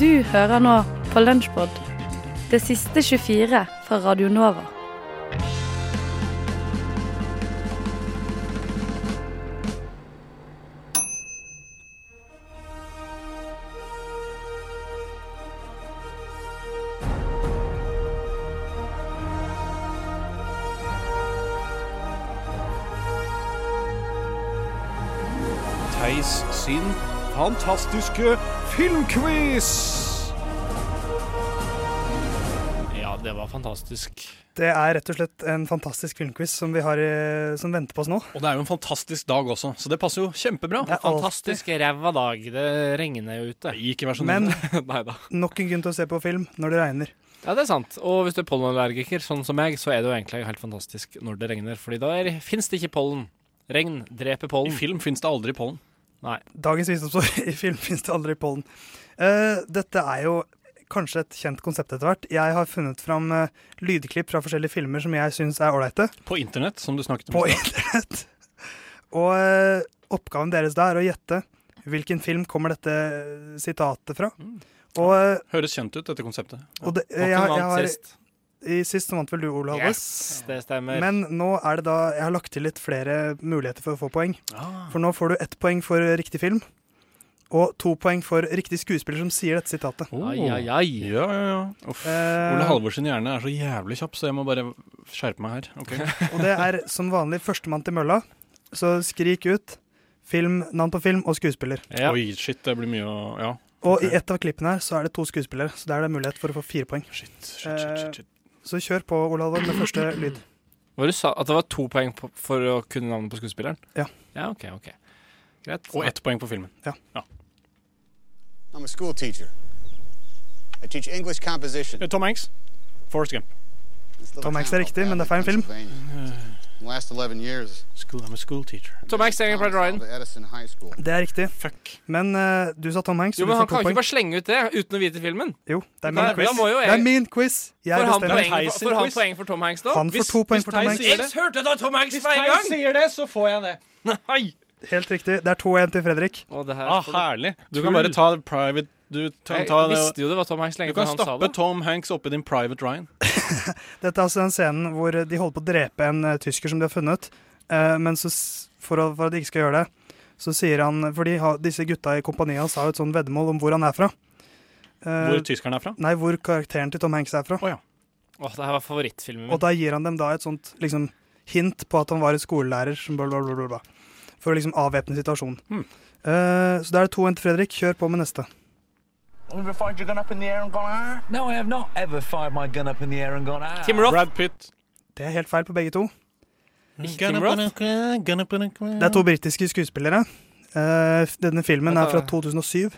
Du hører nå på Lunsjpod, det siste 24 fra Radio Nova. Theis sin fantastiske filmquiz. Fantastisk. Det er rett og slett en fantastisk filmquiz som vi har i, som venter på oss nå. Og det er jo en fantastisk dag også, så det passer jo kjempebra. Det er Fantastisk ræva dag. Det regner jo ute. Ikke vær så Men Nei da. nok en grunn til å se på film når det regner. Ja, det er sant. Og hvis du er pollenallergiker, sånn som meg, så er det jo egentlig helt fantastisk når det regner. Fordi da fins finnes det ikke pollen. Regn dreper I pollen. film fins det aldri pollen. Nei. Dagens visdomsord i film fins det aldri pollen. Eh, dette er jo kanskje et kjent konsept etter hvert. Jeg har funnet fram eh, lydklipp fra forskjellige filmer som jeg syns er ålreite, På internett, som du snakket om. på internett. Og eh, oppgaven deres da er å gjette hvilken film kommer dette sitatet fra. Og, eh, Høres kjent ut, dette konseptet. og det, jeg, vant jeg har? I sist så vant vel du, Ole Yes, det stemmer. Men nå er det da Jeg har lagt til litt flere muligheter for å få poeng. Ah. For nå får du ett poeng for riktig film, og to poeng for riktig skuespiller som sier dette sitatet. Oh. Ai, ai, ai. Ja, ja, ja. Uff. Eh, Ole Halvorsen hjerne er så jævlig kjapp, så jeg må bare skjerpe meg her. Ok. og det er som vanlig førstemann til mølla. Så skrik ut film, navn på film og skuespiller. Ja. Oi, shit, det blir mye å Ja. Og i ett av klippene her så er det to skuespillere, så der er det mulighet for å få fire poeng. Shit, shit, shit, shit, shit. Så kjør på, Ole Halvor, med første lyd. Hva du sa At det var to poeng på, for å kunne navnet på skuespilleren? Ja. Ja, OK. ok Greit. Og ett poeng på filmen. I'm a school teacher. I teach English composition. Eh, Tom Hanks. Forrest Gump. Tom Hanks er riktig, men det er feil film. Pennsylvania. In the last 11 years, School, I'm a school teacher. Tom Hanks trenger Pride Ryan. the Edison High School. Det er riktig. Fuck. Men uh, du sa Tom Hanks, Jo, men han kan ikke bare slenge ut det uten å vite filmen. Jo, det er min quiz. da må jo jeg- Det er min quiz. Jeg Får han, poeng, for, får han poeng for Tom Hanks, da? Han får to poeng for Tom Hanks. sier Jeg hørte da Tom Hanks for en gang! sier det, så får jeg det. Nei! Helt riktig. Det er 2-1 til Fredrik. Å, det her Ah, herlig. Du kan bare ta private Du kan ta jeg visste jo det var Tom Hanks lenge Du kan før han sa stappe det. Tom Hanks oppi din private Ryan. Dette er altså den scenen hvor de holder på å drepe en eh, tysker som de har funnet. Eh, men så, s- for, å, for at de ikke skal gjøre det, så sier han For de har, disse gutta i kompaniet hans har jo et sånn veddemål om hvor han er fra. Eh, Hvor tyskeren er fra. nei, hvor karakteren til Tom Hanks er fra. Å ja. Åh, det her var favorittfilmen min. Og da gir han dem da et sånt liksom, hint på at han var en skolelærer som bla, bla, bla, bla, bla. For å liksom avvæpne situasjonen. Mm. Uh, så da er det 2-1 til Fredrik. Kjør på med neste. Ever fired your gun up in the air and gone? No, I have not ever fired my gun up in the air and gone. Tim Roth. Brad Pitt. Det er helt feil på begge to. Ikke Tim Roth? Det er to britiske skuespillere. Uh, denne filmen er fra 2007.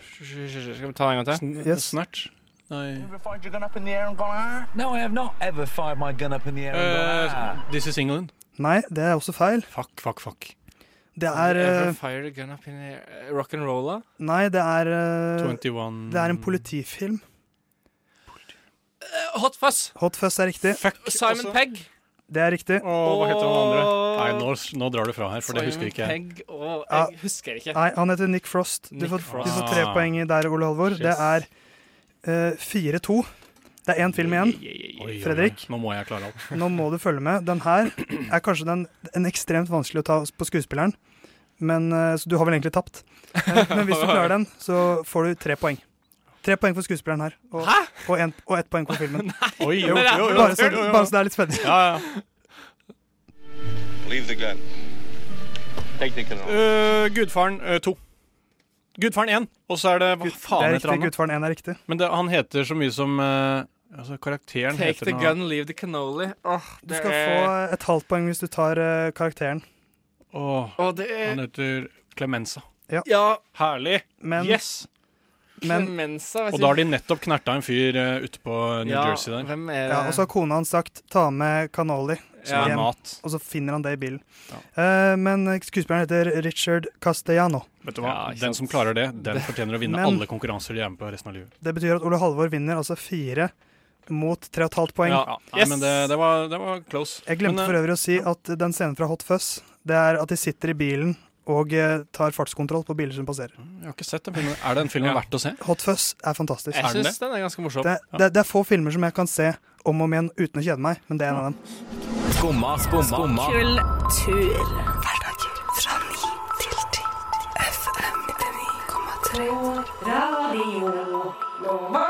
Skal vi ta en gang til? Yes. Snert. Nei Ever fired your gun up in the air and gone? No, I have not ever fired my gun up in the air and gone. Eh, This is England. Nei, det er også feil. Fuck, fuck, fuck. Det er Fire eh, gun up in. Rock and roll, da? Nei, det er eh, 21 Det er en politifilm. Eh, Hot Fuzz. Hot Fuzz er riktig. Fuck. Simon også. Pegg. Det er riktig. Og hva heter han andre? Nei, nå, nå drar du fra her, for det husker ikke jeg. Pegg og Jeg husker ikke. Nei, han heter Nick Frost. Du, Nick får, Frost. du får tre poeng der, Ole Halvor. Det er uh, 4-2. Det er én film igjen. Oi. Fredrik? Nå må jeg klare alt. Nå må du følge med. Den her er kanskje den, en ekstremt vanskelig å ta på skuespilleren. Men, eh, så du har vel egentlig tapt. Men, men hvis du klarer den, så får du tre poeng. Tre poeng for skuespilleren her. Og, Hæ? og, en, og ett poeng for filmen. Oi, jo, jo, jo, Bare så, bare så det er litt spennende. Ja, ja. Uh, gudfaren uh, Take the gun. Øh, Gudfaren 1, og så er det Hva Det er heter han? riktig. da? Gudfaren 1 er riktig. Men det, han heter så mye som øh, Altså, karakteren Take heter the noe gun, leave the cannoli. Åh, Du det skal er... få et halvt poeng hvis du tar eh, karakteren. Åh, Åh, det er han heter Clemenza. Ja, Herlig! Men, yes! men Clemenza. Og da har de nettopp knerta en fyr uh, ute på New ja, Jersey der. Hvem er ja, og så har kona hans sagt 'ta med cannoli', Som Ja. er mat. og så finner han det i bilen. Eh, men skuespilleren heter Richard Castellano. Vet du hva? Ja, den som klarer det, den fortjener å vinne Men- alle konkurranser de er med på resten av livet. Det betyr at Ole Halvor vinner altså fire mot tre og et halvt poeng. Ja, Nei, Yes! men det, det, var, det var close. Jeg glemte Men, for eh, øvrig å si at den scenen fra Hot Fuzz, det er at de sitter i bilen og eh, tar fartskontroll på biler som passerer. Jeg har ikke sett den filmen. Er den filmen Ja. verdt å se? Hot Fuzz er fantastisk. Jeg Er den syns den er ganske morsom. Det, det, det er få filmer som jeg kan se om og om igjen uten å kjede meg, men det er en av dem. Skumma, skumma, skumma. Kultur. Hverdager fra 9 til 10. FM 99,3. Radio Nova.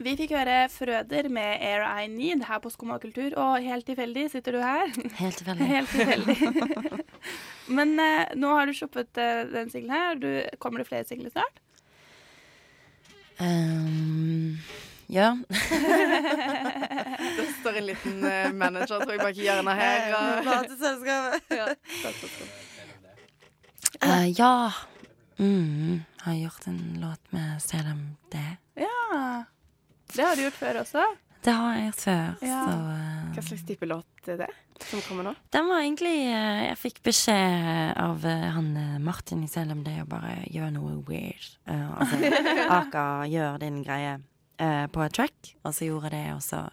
Vi fikk høre Frøder med Air I Need her på Skumma kultur, og helt tilfeldig sitter du her. Helt tilfeldig. Helt tilfeldig. Men eh, nå har du shoppet eh, den singelen her. Du, kommer det flere singler snart? Um, ja. Det står en liten eh, manager, tror jeg, bak i hjørnet her. og- Plateselskapet. Ja. Eh, ja. Mm, har gjort en låt med CDMD. Ja. Det har du gjort før også. Det har jeg gjort før, Ja. så eh, Hva slags type låt er det som kommer nå? Den var egentlig eh, Jeg fikk beskjed av eh, han eh, Martin i CLMD å bare gjøre noe weird. Eh, altså, Aka, gjør din greie eh, på et track. Og så gjorde jeg det, og så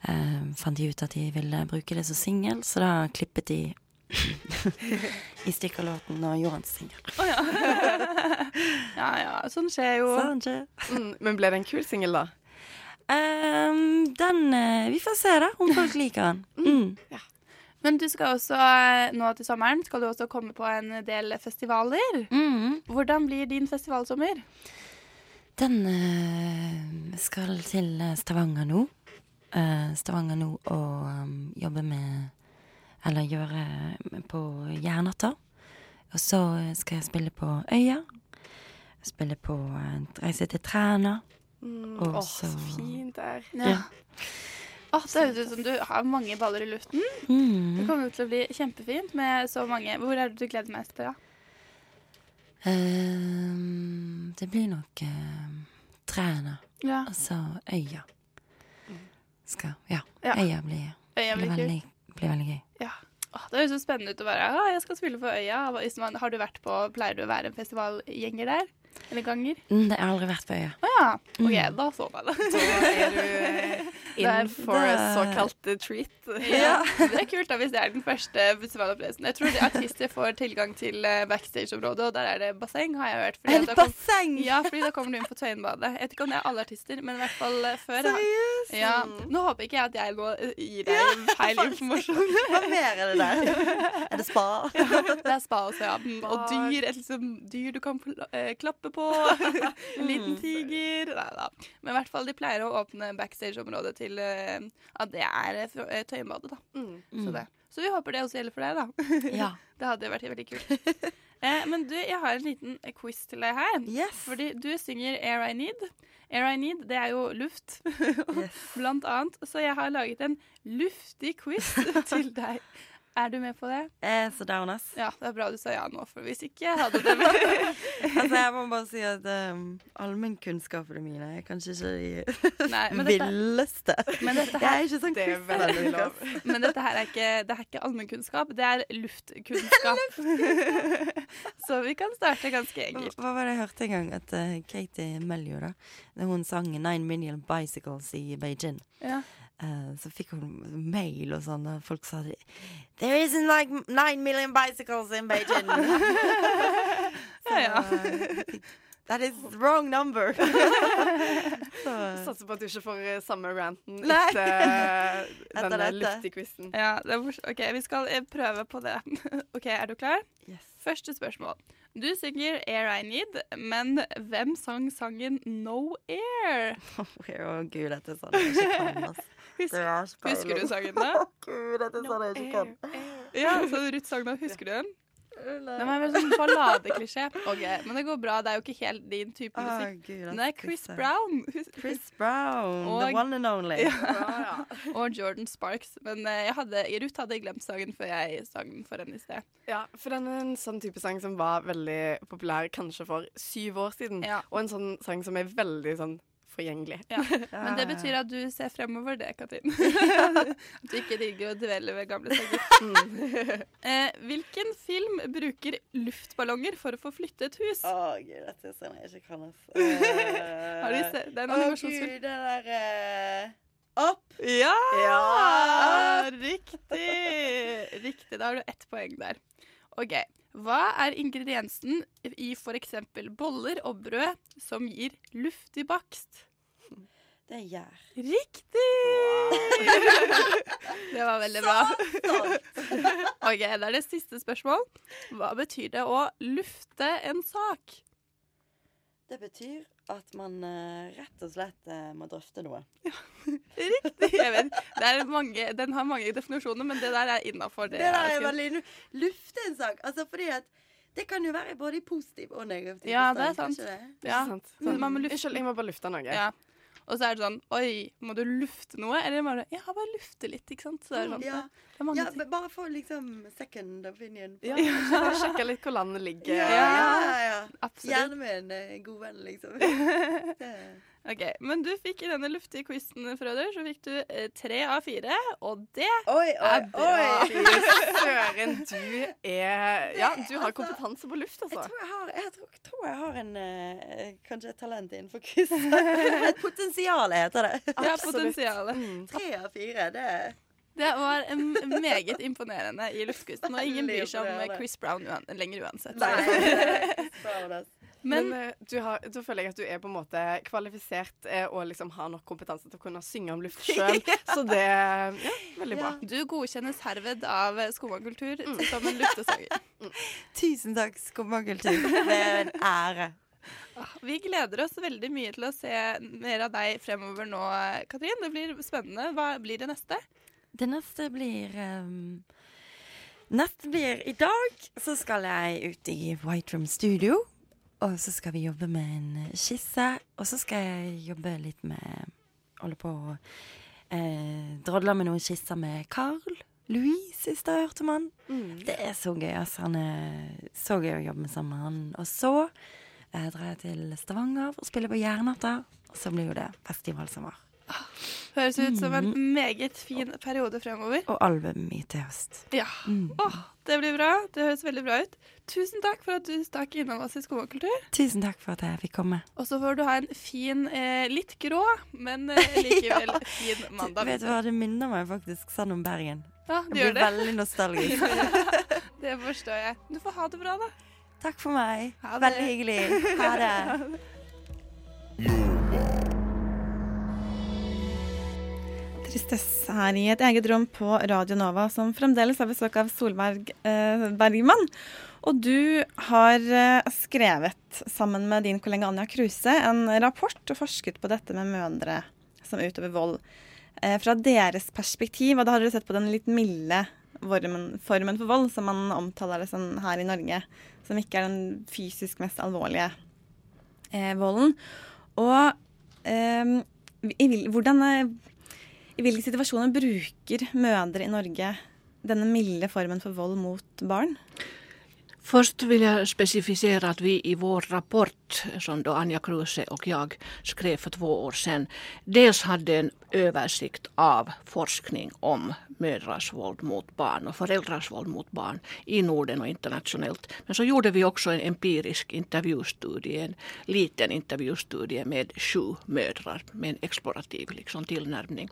Uh, fant de ut at de ville bruke det som singel, så da klippet de i stykker låten og gjorde den til singel. oh, ja. ja ja, sånn skjer jo. Sånn skjer. Mm, men ble det en kul singel, da? Ehm, den uh, Vi får se, da, om folk liker den. Mm. Men du skal også, eh, nå til sommeren, skal du også komme på en del festivaler. Mm. Hvordan blir din festivalsommer? Den uh, skal til Stavanger nå. Uh, Stavanger nå og um, jobbe med Eller gjøre på Jærnatta. Og så skal jeg spille på Øya. Spille på Reise til Træna. Mm, Og Åh, så- fint det er. Ja. Åh, det høres ut som du har mange baller i luften. Det Mm. kommer jo til å bli kjempefint med så mange. Hvor er det du gleder mest til? Ja? Um, det blir nok uh, trærne. Ja. Og så Øya. Skal Ja. Ja. Øya blir, Øya blir blir, veldig, blir veldig gøy. Ja. Åh, det høres så spennende ut å være ah, jeg skal spille på Øya. Har du vært på, Pleier du å være en festivalgjenger der? Eller ganger? Mm, det har aldri vært på Øya. Å ja. OK, Mm. da så jeg det. Da er du in for a såkalt treat. Ja, Det er kult da hvis det er den første festivalopplevelsen. Jeg tror de artister får tilgang til eh, backstage-området, og der er det basseng, har jeg hørt. Fordi Er det basseng? kom-? Ja, fordi da kommer du inn på Tøyenbadet. Jeg vet ikke om det er alle artister, men i hvert fall eh, før. da. Seriøst? Ja. Nå håper ikke jeg at jeg nå eh, gir deg feil informasjon. Hva mer er det der? Er det spa? Det er spa også, ja. Mm, Og dyr, liksom, dyr du kan eh, klappe på. En liten tiger. Nei da. Men i hvert fall, de pleier å åpne backstage-området til eh, at det er Tøyenbadet, da. Mm. Så, det. Så vi håper det også gjelder for deg, da. Ja. Det hadde vært veldig kult. Eh, men du, jeg har en liten quiz til deg her. Yes. Fordi du synger Air I Need. Air I Need, det er jo luft, blant annet. Så jeg har laget en luftig quiz til deg. Er du med på det? Jeg er så down, ass. Ja, det er bra du sa ja nå, for hvis ikke hadde det med. Altså, jeg må bare si at um, allmennkunnskapene mine er kanskje ikke de Nei, men dette- villeste. Men dette Jeg er ikke sånn Det er veldig lov. men dette her er ikke, det er ikke allmennkunnskap, det er luftkunnskap. Så vi kan starte ganske enkelt. Hva var det jeg hørte en gang? At uh, Katie Meljo, da da hun sang 'Nine Million Bicycles' i Beijing. Ja. Eh, så fikk hun mail og sånn, og folk sa There isn't like nine million bicycles in Beijing. Ja, ja. That is wrong number. så, Satser på at du ikke får eh, samme ranten etter Etter denne dette. luftige quizen. Ja, det er OK, vi skal eh, prøve på det. OK, er du klar? yes. Første spørsmål. Du synger 'Air I Need', men hvem sang sangen 'No Air'? Å gud, dette er sånn jeg ikke kan, ass. Husk, Det er så husker du sangen da? Gud, dette sånn jeg ikke kan. Ja, så Ruth sang den. Husker du den? Den er en sånn balladeklisjé. Okay, men det går bra. Det er jo ikke helt din type musikk. musikk. gud, det er Chris disse- Brown. Chris Brown, the one and only. Ja. Og Jordan Sparks. Men eh, jeg hadde, Ruth hadde glemt sangen før jeg sang den for henne i sted. Ja, for den er en sånn type sang som var veldig populær kanskje for syv år siden. Ja. Og en sånn sang som er veldig sånn forgjengelig. Ja. Men det betyr at du ser fremover det, Katrin. at du ikke digger å dvele ved gamle sanger. eh, hvilken film bruker luftballonger for å få flytte et hus? Å gud, dette er sånn jeg ikke kan, ass. Har du sett- det er en Å gud, det der uh... opp. Ja! Ja. Riktig! Riktig. Da har du ett poeng der. OK. Hva er ingrediensen i f.eks. boller og brød som gir luftig bakst? Det er gjær. Riktig! det var veldig bra. OK, da er det siste spørsmål. Hva betyr det å lufte en sak? Det betyr at man eh, rett og slett eh, må drøfte noe. Riktig. Jeg vet, det er mange, den har mange definisjoner, men det der er innafor. Det det der er veldig nu- Lufte en sak. Altså fordi at det kan jo være både i positiv og negativ Ja, det er sant. det? Ja. Sant. Men man må lufte- Unnskyld, jeg må bare lufte noe. Ja. Og så er det sånn Oi, må du lufte noe? Eller bare Ja, bare lufte litt, ikke sant? Så det er sånn, Ja. Er Ja, bare få liksom second opinion. på- Ja, for sjekke litt hvor landet ligger. Ja, ja, ja. Absolutt. Gjerne med en god venn, liksom. OK. Men du fikk i denne luftige quizen, Frøder, så fikk du eh, tre av fire, og det Oi, oi, er bra. oi. Søren, du er Ja, du har kompetanse på luft, altså. Jeg tror jeg har, jeg tror, tror jeg har en uh, kanskje et talent innenfor quiz. et potensial heter det. Ja, Absolutt. potensialet. Mm. Tre av fire, det Det var meget imponerende i luftquizen, og ingen bryr seg om. Chris Brown uan lenger uansett. Nei. Men- Men, eh, du har, da føler jeg at du er på en måte kvalifisert eh, og liksom har nok kompetanse til å kunne synge om luft sjøl. Så det ja, veldig bra. Du godkjennes herved av Skomakultur som en luftesanger. Tusen takk, Skummakultur. Det er en ære. Vi gleder oss veldig mye til å se mer av deg fremover nå, Katrin. Det blir spennende. Hva blir det neste? Det neste blir um, Neste blir i dag så skal jeg ut i White Room Studio. Og så skal vi jobbe med en skisse. Og så skal jeg jobbe litt med Holde på å eh, drodle med noen skisser med Carl. Louis, sist jeg hørte om han. Det er så gøy. altså. Han er så gøy å jobbe med sammen med han. Og så eh, drar jeg til Stavanger for å spille på Jernnatta. Og så blir jo det festivalsommer. Høres ut som en meget fin periode fremover. Og albumet mitt til høst. Ja. Åh, det blir bra. Det høres veldig bra ut. Tusen takk for at du stakk innom oss i Skomakultur. Tusen takk for at jeg fikk komme. Og så får du ha en fin, eh, litt grå, men eh, likevel fin mandag. Vet du hva, det minner meg faktisk sånn om Bergen. Ja, jeg det gjør blir det. veldig nostalgisk. Det forstår jeg. Du får ha det bra, da. Takk for meg. Ha det. Veldig hyggelig. Ha det. Tristesse her i et eget rom på Radio Nova, som fremdeles har besøk av Solberg eh, Bergman. Og du har eh, skrevet, sammen med din kollega Anja Kruse, en rapport og forsket på dette med mødre som utøver vold. Eh, fra deres perspektiv, og da har dere sett på den litt milde formen, formen for vold, som man omtaler det som her i Norge. Som ikke er den fysisk mest alvorlige eh, volden. Og eh, hvordan eh, i hvilke situasjoner bruker mødre i Norge denne milde formen for vold mot barn? Först vill jag specificera att vi i vår rapport, som då Anja Kruse och jag skrev för två år sedan, dels hade en översikt av forskning om mödrars våld mot barn och föräldrars våld mot barn i Norden och internationellt. Men så gjorde vi också en empirisk intervjustudie, en liten intervjustudie med sju mödrar med en explorativ liksom, tillnärmning.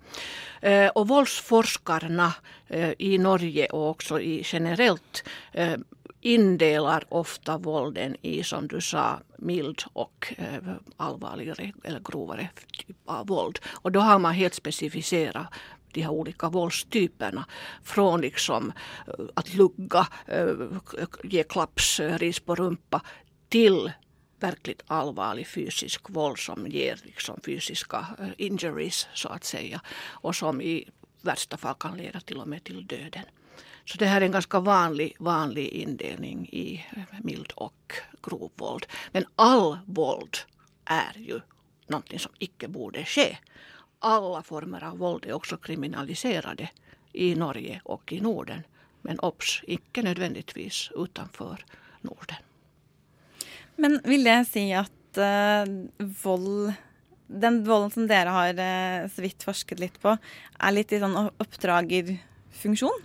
Eh, och våldsforskarna eh, i Norge och också i generellt eh, indelar ofta vålden i, som du sa, mild och eh, allvarligare eller grovare typ av våld. Och då har man helt specificerat de här olika våldstyperna. Från liksom eh, att lugga, eh, ge klaps, ris på rumpa till verkligt allvarlig fysisk våld som ger liksom fysiska injuries så att säga och som i värsta fall kan leda till och med till döden. Så det här är en ganska vanlig, vanlig indelning i eh, mild och grov våld. Men all våld är ju någonting som icke borde ske. Alla former av våld är också kriminaliserade i Norge och i Norden. Men obs, icke nödvändigtvis utanför Norden. Men vil det si at uh, vold Den volden som dere har eh, så vidt forsket litt på, er litt i sånn oppdragerfunksjon?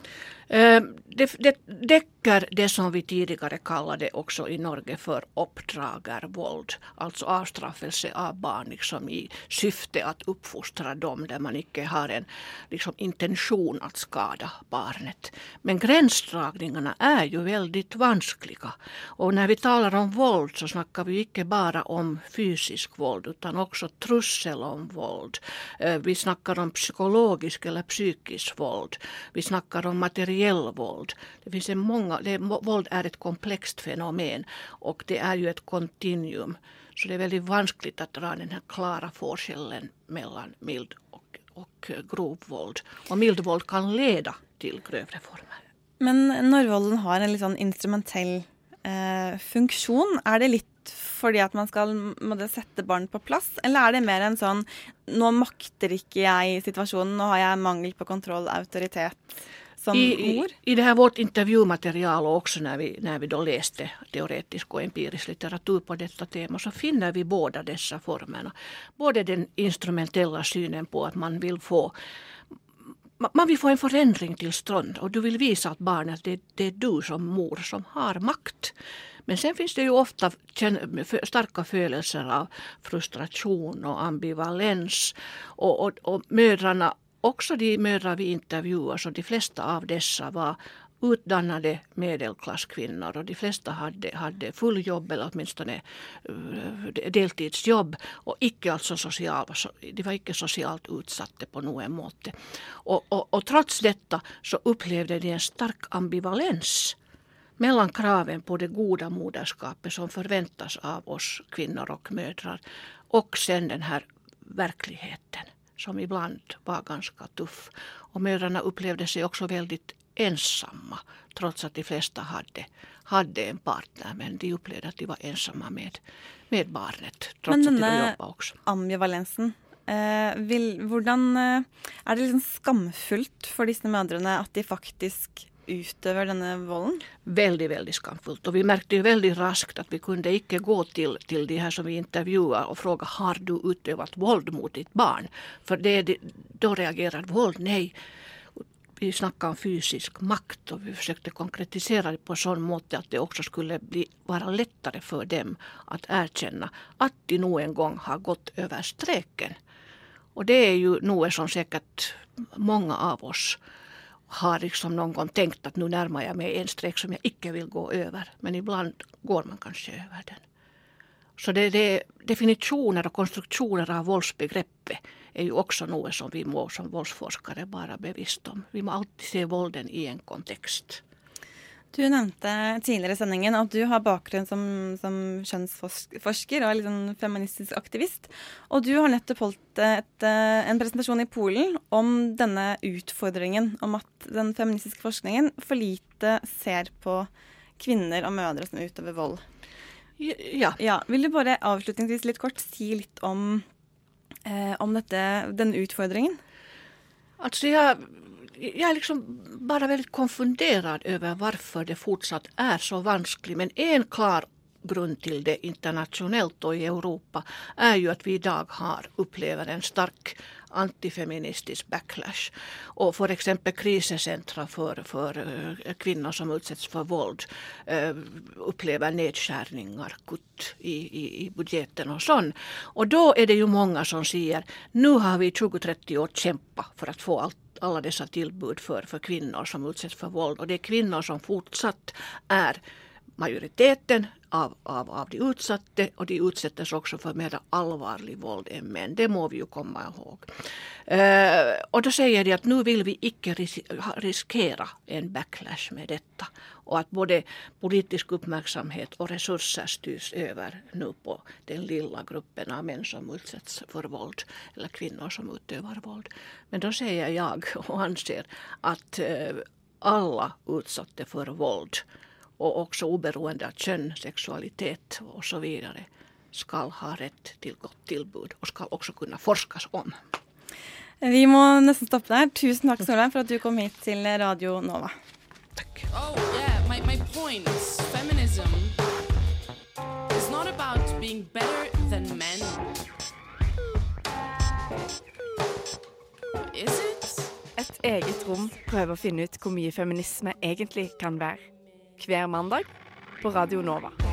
Eh, Det, det, det täcker det som vi tidigare kallade också i Norge för uppdragarvåld, alltså avstraffelse av barn liksom i syfte att uppfostra dem där man inte har en liksom, intention att skada barnet. Men gränsdragningarna är ju väldigt vanskliga. Och när vi talar om våld så snackar vi inte bara om fysisk våld utan också trussel om våld. Eh, Vi snackar om psykologisk eller psykisk våld. Vi snackar om materiell våld. Det finns en många, det, våld är ett komplext fenomen och det är ju ett kontinuum. Så det är väldigt vanskligt att dra den här klara forskellen mellan mild och, och eh, grov våld. Och mild våld kan leda till grövre former. Men når volden har en litt sånn instrumentell eh, funksjon, er det litt fordi at man skal sette barn på plass, eller er det mer en sånn nå makter ikke jeg situasjonen, nå har jeg mangel på kontroll, autoritet som I, i, mor? I det här vårt intervjumaterial och också när vi, när vi då läste teoretisk och empirisk litteratur på detta tema så finner vi båda dessa formerna. Både den instrumentella synen på att man vill få man vill få en förändring till stånd och du vill visa att barnet det, det är du som mor som har makt. Men sen finns det ju ofta starka födelser av frustration och ambivalens. Och, och, och mödrarna, också de mödrar vi intervjuar, så de flesta av dessa var utdannade medelklasskvinnor och de flesta hade, hade fulljobb eller åtminstone eh, deltidsjobb och icke alltså social, de var icke socialt utsatta på något måte. Och, och, och trots detta så upplevde de en stark ambivalens mellan kraven på det goda moderskapet som förväntas av oss kvinnor och mödrar och sen den här verkligheten som ibland var ganska tuff. Och mödrarna upplevde sig också väldigt ensamma trots att de flesta hade, hade en partner men de upplevde att de var ensamma med, med barnet trots Men att de jobbade också. ambivalensen, eh, vil, hvordan eh, Er det liksom skamfullt for disse mødrene at de faktisk utøver denne volden? Veldig, veldig skamfullt. Og vi merket jo veldig raskt at vi kunde ikke gå til, til de her som vi intervjuet og spørre har du utøvd vold mot ditt barn? For det, da det, vold nei. Vi snakka om fysisk makt og vi forsøkte konkretisere det på sånn måte at det også skulle bli, være lettere for dem å erkjenne at de noen gang har gått over streken. Og det er jo noe som sikkert mange av oss har liksom någon gång tänkt att nu närmar jag mig en streck som jag icke vill gå över. Men ibland går man kanske över den. Så det, det, definitioner och konstruktioner av våldsbegreppet är ju också något som vi må som våldsforskare bara bevisst om. Vi må alltid se vålden i en kontext. Du nevnte tidligere i sendingen at du har bakgrunn som, som kjønnsforsker og er litt sånn feministisk aktivist. Og du har nettopp holdt et, eh, en presentasjon i Polen om denne utfordringen om at den feministiske forskningen for lite ser på kvinner og mødre som utøver vold. Ja. Vil du bare avslutningsvis litt kort si litt om, eh, om dette, denne utfordringen? Altså, jag, jag er liksom bare veldig konfundert over hvorfor det fortsatt er så vanskelig. Men en klar grund till det internationellt och i Europa är ju att vi idag har upplever en stark antifeministisk backlash. Och för exempel krisecentra för, för eh, kvinnor som utsätts för våld eh, upplever nedskärningar, kutt i, i, i budgeten och sånt. Och då är det ju många som säger nu har vi 20-30 år kämpat för att få allt alla dessa tillbud för, för kvinnor som utsätts för våld. Och det är kvinnor som fortsatt är majoriteten av, av, av de utsatte och de utsätts också för mer allvarlig våld än män. Det må vi ju komma ihåg. Eh, och då säger de att nu vill vi icke ris riskera en backlash med detta. Och att både politisk uppmärksamhet och resurser styrs över nu på den lilla gruppen av män som utsätts för våld eller kvinnor som utövar våld. Men då säger jag och anser att eh, alla utsatta för våld och också oberoende av kön, sexualitet och så vidare skal ha rett til godt tilbud og skal også kunne forskes om. Vi må nesten stoppe der. Tusen takk Solheim, for at du kom hit til Radio Nova. Oh, yeah, my, my point is feminism is not about being better than men. Is it? Et eget rom prøver å finne ut hvor mye feminisme egentlig kan være. Hver mandag på Radio Nova.